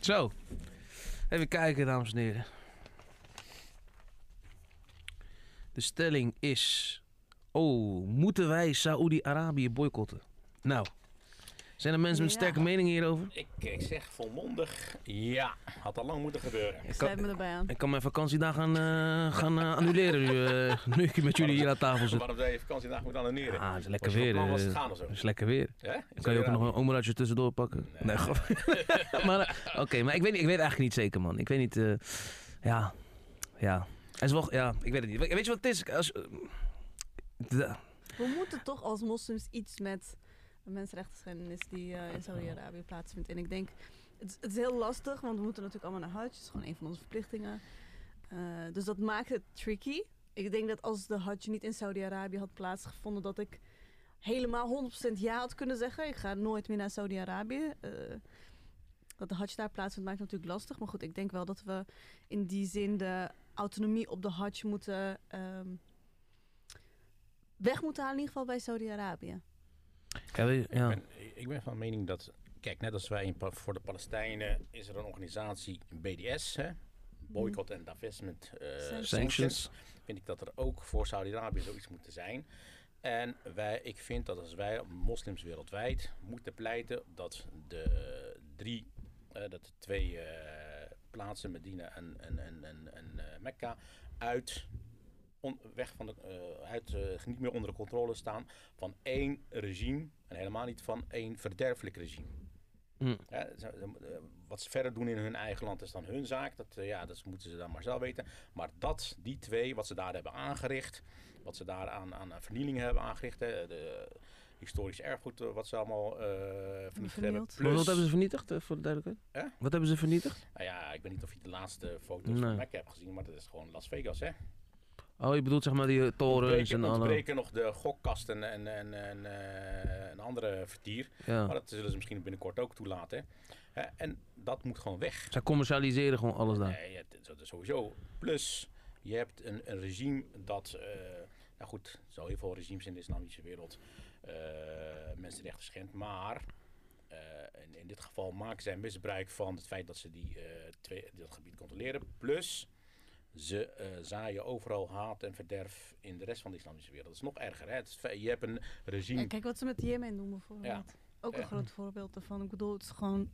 Zo. Even kijken, dames en heren. De stelling is... Oh, moeten wij Saoedi-Arabië boycotten? Nou, zijn er mensen met Ja. sterke meningen hierover? Ik, ik zeg volmondig, ja, had al lang moeten gebeuren. Ik Sluit me erbij aan. ik kan mijn vakantiedagen gaan, gaan eh, annuleren nu, eh, nu ik met jullie hier aan tafel zit. Waarom zou je vakantiedag moeten annuleren? Ah, het is lekker weer. plan was eh, te gaan of zo? Het is lekker weer. Ja? Dan kan je ook nog een omraadje tussendoor pakken. Nee. Nee, maar eh, oké, maar ik weet, ik weet eigenlijk niet zeker, man. Ik weet niet, eh, ja, ja. Het is wel, ja, ik weet het niet. Weet je wat het is? Als, eh, We moeten toch als moslims iets met de mensenrechtenschennis die eh, in Saudi-Arabië plaatsvindt. En ik denk, het, is- het is heel lastig, want we moeten natuurlijk allemaal naar Hajj. Het is gewoon een van onze verplichtingen. Eh, dus dat maakt het tricky. Ik denk dat als de Hajj niet in Saudi-Arabië had plaatsgevonden, dat ik helemaal 100% ja had kunnen zeggen. Ik ga nooit meer naar Saudi-Arabië. Eh, dat de Hajj daar plaatsvindt maakt het natuurlijk lastig. Maar goed, ik denk wel dat we in die zin de autonomie op de Hajj moeten... ehm, weg moeten halen in ieder geval bij Saudi-Arabië. Ja, ja. Ik, ben, ik ben van mening dat, kijk, net als wij in, voor de Palestijnen is er een organisatie, BDS, hè? Boycott and Divestment eh, Sanctions. sanctions. Vind ik dat er ook voor Saudi-Arabië zoiets moet zijn. En wij, ik vind dat als wij moslims wereldwijd moeten pleiten dat de drie, eh, dat de twee eh, plaatsen, Medina en, en, en, en, en eh, Mekka, uit, on- weg van de, eh, uit, eh, niet meer onder de controle staan van één regime en helemaal niet van één verderfelijk regime. Ja, ze- ze- eh, wat ze verder doen in hun eigen land is dan hun zaak. Dat, ja, dat moeten ze dan maar zelf weten. Maar dat, die twee, wat ze daar hebben aangericht, wat ze daar aan, aan vernielingen hebben aangericht, hè, de historisch erfgoed wat ze allemaal eh vernietigd hebben. Wat hebben ze vernietigd, voor de duidelijkheid? Wat hebben ze vernietigd? Nou ja, ik weet niet of je de laatste foto's Nee. van Mecca hebt gezien, maar dat is gewoon Las Vegas, hè? Oh, je bedoelt zeg maar die eh, torens en alle... ontbreken nog de gokkasten en, en, en eh, een andere vertier. Ja. Maar dat zullen ze misschien binnenkort ook toelaten. Hè? en dat moet gewoon weg. Zij commercialiseren gewoon alles daar. Nee, dat is sowieso. Plus, je hebt een, een regime dat, eh, nou goed, er zijn heel veel regimes in de islamitische wereld mensenrechten schendt, maar in, in dit geval maken zij misbruik van het feit dat ze die, twee, dat gebied controleren. Plus, ze eh, zaaien overal haat en verderf in de rest van de islamitische wereld. Dat is nog erger. Hè? Is, je hebt een regime. Ja, kijk wat ze met Jemen doen bijvoorbeeld. Ja. Ook een Ja. groot voorbeeld daarvan. Ik bedoel, het is gewoon...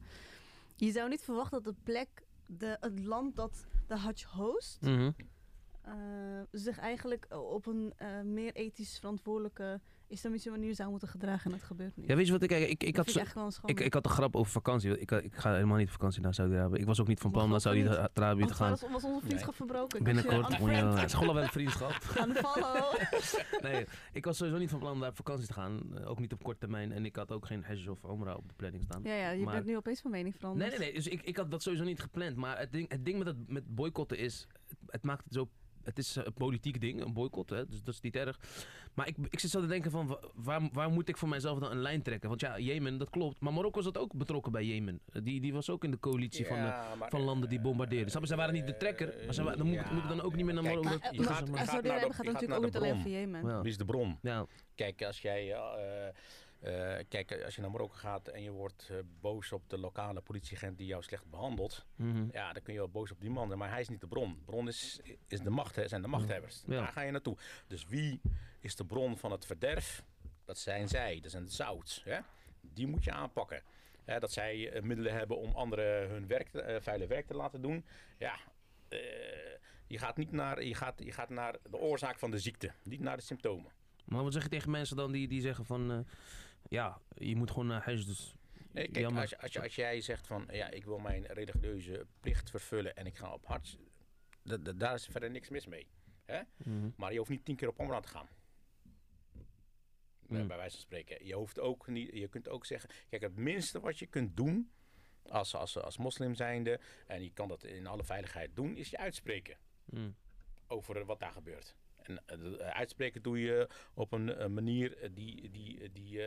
Je zou niet verwachten dat de plek, de, het land dat de Hajj host... Mhm. Zich eigenlijk op een eh, meer ethisch verantwoordelijke islamitische manier zou moeten gedragen. En dat gebeurt niet. Ja, weet je wat ik... Ik, ik, ik, had, zo- ik ik, had een grap over vakantie. Ik, ik ga helemaal niet op vakantie naar Saudi-Arabië. Ik was ook niet van plan naar. Saudi-Arabië te gaan. was, was onze vriendschap verbroken. Binnenkort. Het is gewoon wel een vriendschap. aan follow. Nee, ik was sowieso niet van plan om daar op vakantie te gaan. Eh, Ook niet op korte termijn. En ik had ook geen Hajj of Omra op de planning staan. Ja, ja, je Maar- bent nu opeens van mening veranderd. Nee, nee, nee. Dus ik, ik had dat sowieso niet gepland. Maar het ding, het ding met, dat, met boycotten is... Het, maakt het zo... Het is een politiek ding, een boycott, hè, dus dat is niet erg. Maar ik, ik zit zo te denken van, wa- waar, waar moet ik voor mijzelf dan een lijn trekken? Want ja, Jemen, dat klopt. Maar Marokko zat ook betrokken bij Jemen. Die, die was ook in de coalitie van, de, Ja, maar, van landen die eh, bombardeerden. Snap je? Zij waren niet de trekker, maar wa- dan moet ik- moet ik dan ook niet meer naar kijk, Marokko. Maar, je eh, gaat- maar gaat gaat je natuurlijk ook niet alleen voor Jemen. Ja. Wie is de bron? Ja, Kijk, als jij eh, kijk, als je naar Marokko gaat en je wordt eh, boos op de lokale politieagent die jou slecht behandelt, mhm. ja, dan kun je wel boos op die man maar hij is niet de bron. De bron is, is de macht, hè, zijn de machthebbers. Ja. Daar ga je naartoe. Dus wie is de bron van het verderf? Dat zijn zij, dat zijn de zouts. Hè? Die moet je aanpakken. Hè, dat zij eh, middelen hebben om anderen hun werk, eh, vuile werk te laten doen. Ja, eh, je, gaat niet naar, je, gaat, je gaat naar de oorzaak van de ziekte, niet naar de symptomen. Maar wat zeg je tegen mensen dan die, die zeggen van... eh, ja, je moet gewoon naar Hajj, dus... Nee, kijk, als, als, als jij zegt van ja, ik wil mijn religieuze plicht vervullen en ik ga op hart, da- da- daar is verder niks mis mee. Hè? Mhm. Maar je hoeft niet tien keer op Omra te gaan. Bij- Mm. Bij wijze van spreken. Je, hoeft ook niet, je kunt ook zeggen, kijk, het minste wat je kunt doen als, als, als moslim zijnde, en je kan dat in alle veiligheid doen, is je uitspreken Mhm. over wat daar gebeurt. En eh, eh, uitspreken doe je op een eh, manier die, die, die,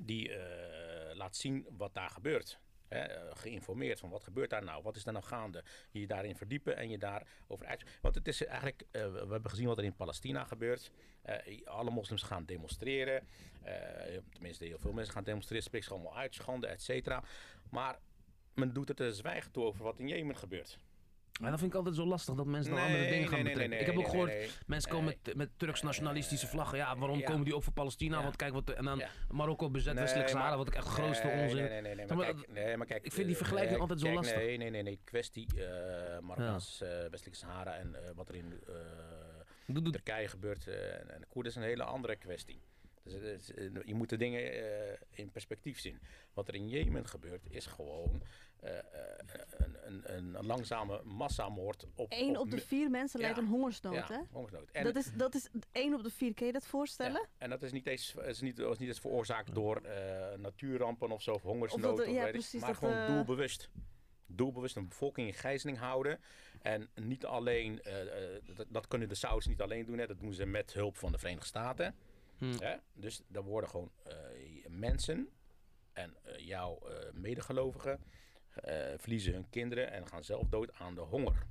die laat zien wat daar gebeurt. Geïnformeerd van wat gebeurt daar nou, wat is daar nou gaande. Je daarin verdiepen en je daarover uit. Want het is eigenlijk, we hebben gezien wat er in Palestina gebeurt. Alle moslims gaan demonstreren. Tenminste, heel veel mensen gaan demonstreren. Spreekt zich allemaal uit, schande, et cetera. Maar men doet het zwijgen toe over wat in Jemen gebeurt. Maar dat vind ik altijd zo lastig dat mensen dan andere dingen gaan betrekken. ik heb ook gehoord, mensen komen met, met Turks nationalistische vlaggen. Ja, waarom Ja. komen die ook voor Palestina? Ja. Want kijk wat... En dan Ja. Marokko bezet Nee, Westelijk Sahara, wat ik echt grootste Nee, onzin... Nee, nee, nee, nee, maar kijk, nee, maar kijk, ik vind die eh, vergelijking altijd zo kijk, lastig. Nee, nee, nee, nee. Kwestie eh Marokkaans, eh, Westelijke Sahara en wat er in Turkije gebeurt en, en de Koerden is een hele andere kwestie. Dus eh, je moet de dingen eh, in perspectief zien. Wat er in Jemen gebeurt is gewoon eh, een, een, een langzame massamoord op... Eén op de mi- vier mensen leidt Ja. aan hongersnood, ja, hè? hongersnood. En, Dat is, dat is één op de vier. Kun je dat voorstellen? ja, en dat is niet eens, is niet, is niet eens veroorzaakt door natuurrampen of zo, of hongersnood. Of dat of ja, weet ik, precies, maar dat, gewoon doelbewust. Doelbewust een bevolking in gijzeling houden. En niet alleen, dat, dat kunnen de Saudis niet alleen doen, hè, dat doen ze met hulp van de Verenigde Staten. Hm. Hè? Dus daar worden gewoon eh, mensen en eh, jouw eh, medegelovigen verliezen hun kinderen en gaan zelf dood aan de honger.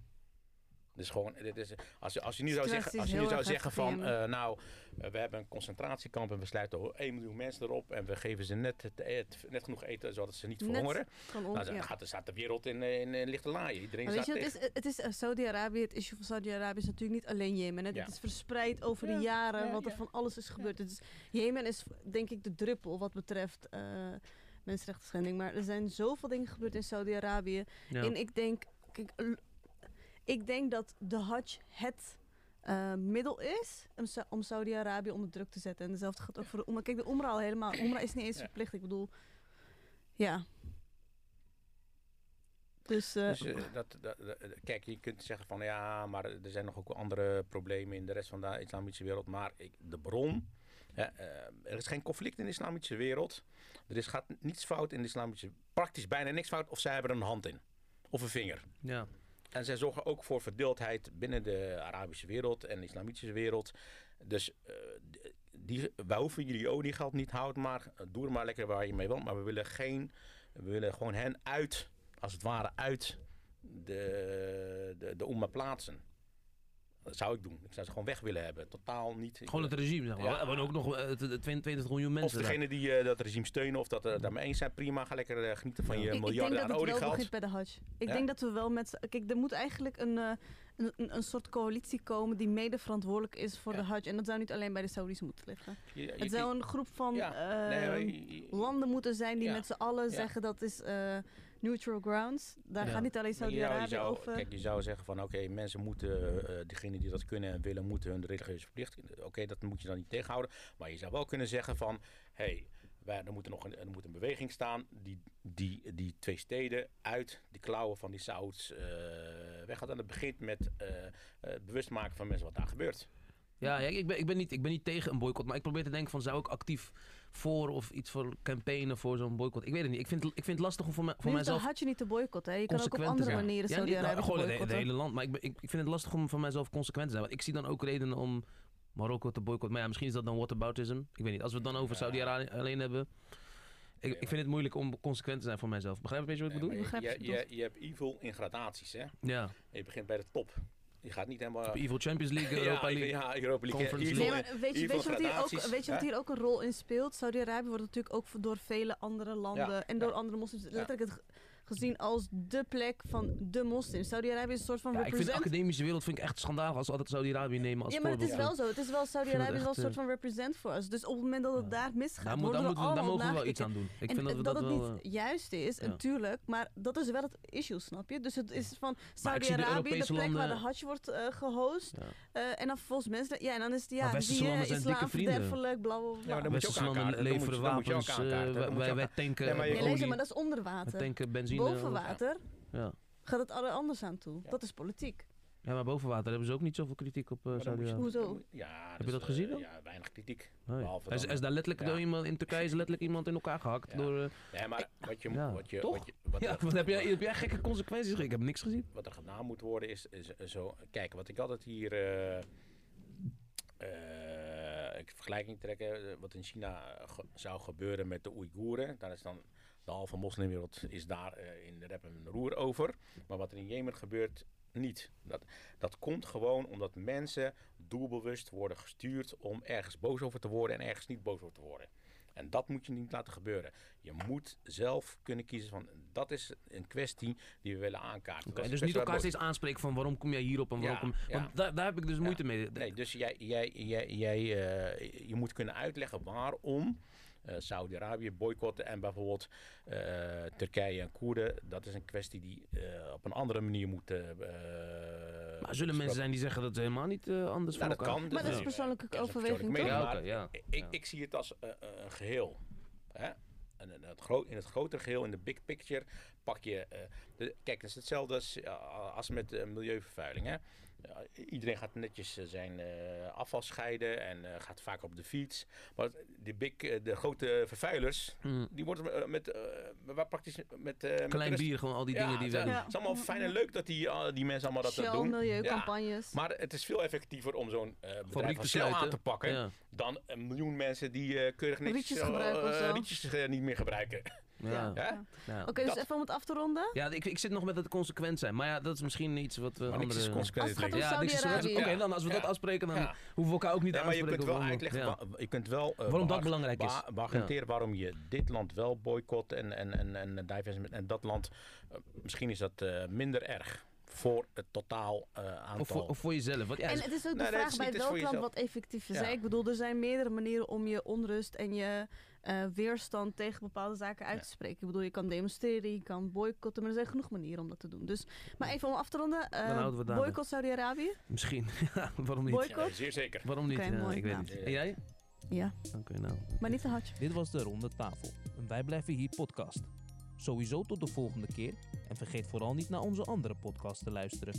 Dus gewoon, dit is, als, je, als je nu zou zeggen, als je nu zou zeggen van, eh, nou, eh, we hebben een concentratiekamp en we sluiten 1 miljoen mensen erop en we geven ze net, het, het- net genoeg eten zodat ze niet verhongeren. Nou, dan ja. gaat, staat de wereld in, in, in lichte laaien. Iedereen Maar weet staat je, het is, het is eh, Saudi-Arabië, het issue van Saudi-Arabië is natuurlijk niet alleen Jemen. Hè. Ja. Het is verspreid over Ja, de jaren ja, wat er van alles is gebeurd. Het is, Jemen is denk ik de druppel wat betreft eh mensenrechten schending. Maar er zijn zoveel dingen gebeurd in Saudi-Arabië. ja. En ik denk, kijk, ik denk dat de Hajj het eh, middel is om, Sa- om Saudi-Arabië onder druk te zetten. En hetzelfde gaat ook voor de Umrah. Kijk, de Umrah al helemaal. Umrah is niet eens Ja. verplicht. Ik bedoel, ja. Dus, eh, Dus, eh, dat, dat, dat- kijk, je kunt zeggen van ja, maar er zijn nog ook wel andere problemen in de rest van de islamitische wereld. Maar ik, de bron, hè, er is geen conflict in de islamitische wereld. Er is, gaat niets fout in de islamitische, praktisch bijna niks fout of zij hebben er een hand in. Of een vinger. ja. En zij zorgen ook voor verdeeldheid binnen de Arabische wereld en de islamitische wereld. Dus d- die, wij hoeven jullie oliegeld niet, houd maar, doe er maar lekker waar je mee wilt. Maar we willen geen, we willen gewoon hen uit, als het ware uit de, de, de plaatsen. Dat zou ik doen. Ik zou ze gewoon weg willen hebben. Totaal niet. Gewoon het regime, zeg maar. Ja. We hebben ook nog eh, t- t- 22 miljoen of mensen daar. degene die eh, dat regime steunen of dat er daarmee eens zijn, prima. Ga lekker eh, genieten van Ja. je ik, ik denk miljarden dat aan het wel oliegeld. begint bij de Hajj. Ik Ja? denk dat we wel met... Kijk, er moet eigenlijk een, eh, een, een, soort coalitie komen die mede verantwoordelijk is voor Ja. de Hajj. En dat zou niet alleen bij de Saudis moeten liggen. Je- je- Het zou een groep van Ja. Nee, eh, maar je- je- landen moeten zijn die Ja. met z'n allen Ja. zeggen dat is eh, neutral grounds. Daar Ja. gaat niet alleen Saudi-Arabië zou- over. Kijk, je zou zeggen van oké, mensen moeten, eh degenen die dat kunnen en willen, moeten hun religieuze verplichting. Oké, dat moet je dan niet tegenhouden. Maar je zou wel kunnen zeggen van hé, hey, wij- er moet er nog een, er moet een beweging staan die, die die twee steden uit de klauwen van die Saoeds eh weggaat. En dat begint met eh, eh, het bewust maken van mensen wat daar gebeurt. Ja, ja ik, ben, ik, ben niet, ik ben niet tegen een boycott, maar ik probeer te denken van zou ik actief voor of iets voor campaignen voor zo'n boycott. Ik weet het niet. Ik vind, ik vind het lastig om voor, me, voor is mijzelf de Hajj niet te boycotten. hè. Je kan ook op andere zijn. manieren Ja, niet- Saudi-Arabië nou, gewoon het, boycotten. het hele land. Maar ik, ben- ik, ik vind het lastig om voor mijzelf consequent te zijn. Want ik zie dan ook redenen om Marokko te boycotten. Maar ja, misschien is dat dan whataboutism. Ik weet niet. Als we het dan over. Saudi-Arabië alleen hebben. Ik, ik vind het moeilijk om consequent te zijn voor mijzelf. Begrijp je een beetje wat ik Nee, bedoel? je, je je, je hebt evil in gradaties, hè? Ja. En je begint bij de top. Je gaat niet helemaal... Op Evil Champions League, Europa ja, League. Ja, Europa League. Conference Evil- Nee, maar weet je, weet je, wat, hier ook, weet je wat hier ook een rol in speelt? Saudi-Arabië wordt natuurlijk ook door vele andere landen Ja, en door ja. andere moslims letterlijk het, gezien als de plek van de moslims. Saudi-Arabië is een soort van Ja, ik vind de represent. academische wereld vind ik echt schandalig als ze altijd Saudi-Arabië nemen als ja, maar het is wel zo. Het is wel Saudi-Arabië is wel een soort eh, van represent voor ons. Dus op het moment dat het Ja. daar misgaat, Daar, worden daar, we moeten we, daar allemaal mogen we wel iets aan doen. Ik en vind dat we dat dat het wel... niet eh, juist is, ja. natuurlijk, maar dat is wel het issue, snap je? Dus het is van de Saudi-Arabië, de, plek waar de Hajj wordt eh, gehost. ja. eh, en dan vervolgens mensen, ja, en dan is het, ja, zie je, islam verderfelijk, bla bla bla. Ja, dan moet je ook leveren wapens, wij, tanken Nee, maar dat is onder water. tanken benzine. Boven water Ja. gaat het alle anders aan toe. Ja. Dat is politiek. ja, maar boven water hebben ze ook niet zoveel kritiek op eh moet je- Saudi-Arabië. Hoezo? Ja, Heb je dus, dat eh, gezien dan? Ja, weinig kritiek. Nee. Behalve is, dan- is daar letterlijk Ja. door iemand, in Turkije is letterlijk iemand in elkaar gehakt. Ja. Door, eh, Nee, maar wat je, Ja, wat je, toch? wat je, wat ja, er, wat heb, jij, heb jij gekke consequenties? Ik heb niks gezien. wat er gedaan moet worden is, is eh, zo. Kijk, wat ik altijd hier. eh eh, ik vergelijking trekken. eh, wat in China eh, ge- zou gebeuren met de Oeigoeren. Daar is dan. De halve moslimwereld is daar eh, in de rep en roer over. Maar wat er in Jemen gebeurt, niet. Dat, dat komt gewoon omdat mensen doelbewust worden gestuurd om ergens boos over te worden en ergens niet boos over te worden. En dat moet je niet laten gebeuren. Je moet zelf kunnen kiezen van dat is een kwestie die we willen aankaarten. Is dus een niet elkaar steeds aanspreken van waarom kom jij hierop en waarom Ja, kom... ja. Want daar, daar heb ik dus moeite mee. Nee, dus jij, jij, jij, jij, eh, je moet kunnen uitleggen waarom Saudi-Arabië boycotten en bijvoorbeeld eh, Turkije en Koerden. Dat is een kwestie die eh, op een andere manier moet. eh, eh, Maar zullen mensen zijn die zeggen dat het helemaal niet eh, anders Nou, dat kan. Maar dat is eh, persoonlijke dat overweging, persoonlijke toch? mening, Ja, maar oké, ja. Ik, zie het als eh, eh, een geheel. Hè? En in het, gro- in het grotere geheel, in de big picture, pak je. eh, de, kijk, het is hetzelfde als, eh, als met eh, milieuvervuiling. Hè? Iedereen gaat netjes eh, zijn eh, afval scheiden en eh, gaat vaak op de fiets. Maar de, big, de grote vervuilers, Mm. die worden met, waar praktisch met, met Klein bier, gewoon al die Ja, dingen die we... Ja. Het is allemaal fijn en leuk dat die, die mensen allemaal dat Shell, doen. milieucampagnes. Maar het is veel effectiever om zo'n bedrijf Shell aan te pakken Ja. dan een miljoen mensen die keurig netjes Rietjes niet meer gebruiken. Ja. Ja. Ja? Ja. Oké, dus dat- even om het af te ronden. Ja, ik, ik zit nog met het consequent zijn. Maar ja, dat is misschien iets wat we Maar niks andere... is consequent Als het gaat om ja, Saudi-Arabië. Oké, dan als we dat afspreken, dan Ja. hoeven we elkaar ook niet Nee, aan maar te je spreken. kunt wel uitleggen, je kunt wel eh, Waarom dat belangrijk is. beargumenteren waarom je dit land wel boycott en, en, en, en, divestment en dat land, eh, misschien is dat eh, minder erg voor het totaal eh, aantal. Of voor, of voor jezelf. Want ja, En het is ook de Nee, het vraag bij niet- het welk land wat effectief is. Ja. Ik bedoel, er zijn meerdere manieren om je onrust en je eh, weerstand tegen bepaalde zaken uit te spreken. Ik bedoel, je kan demonstreren, je kan boycotten, maar er zijn genoeg manieren om dat te doen. Dus, maar even om af te ronden, eh, het daarbij. boycott Saudi-Arabië? misschien. Ja, waarom niet? Boycott? Ja, zeer zeker. Waarom niet? Oké, Ja, mooi. ik weet Nou. niet. En jij? Ja, Oké, nou. maar niet te hard. Dit was de Ronde Tafel, een Wij Blijven Hier podcast. Sowieso tot de volgende keer en vergeet vooral niet naar onze andere podcast te luisteren.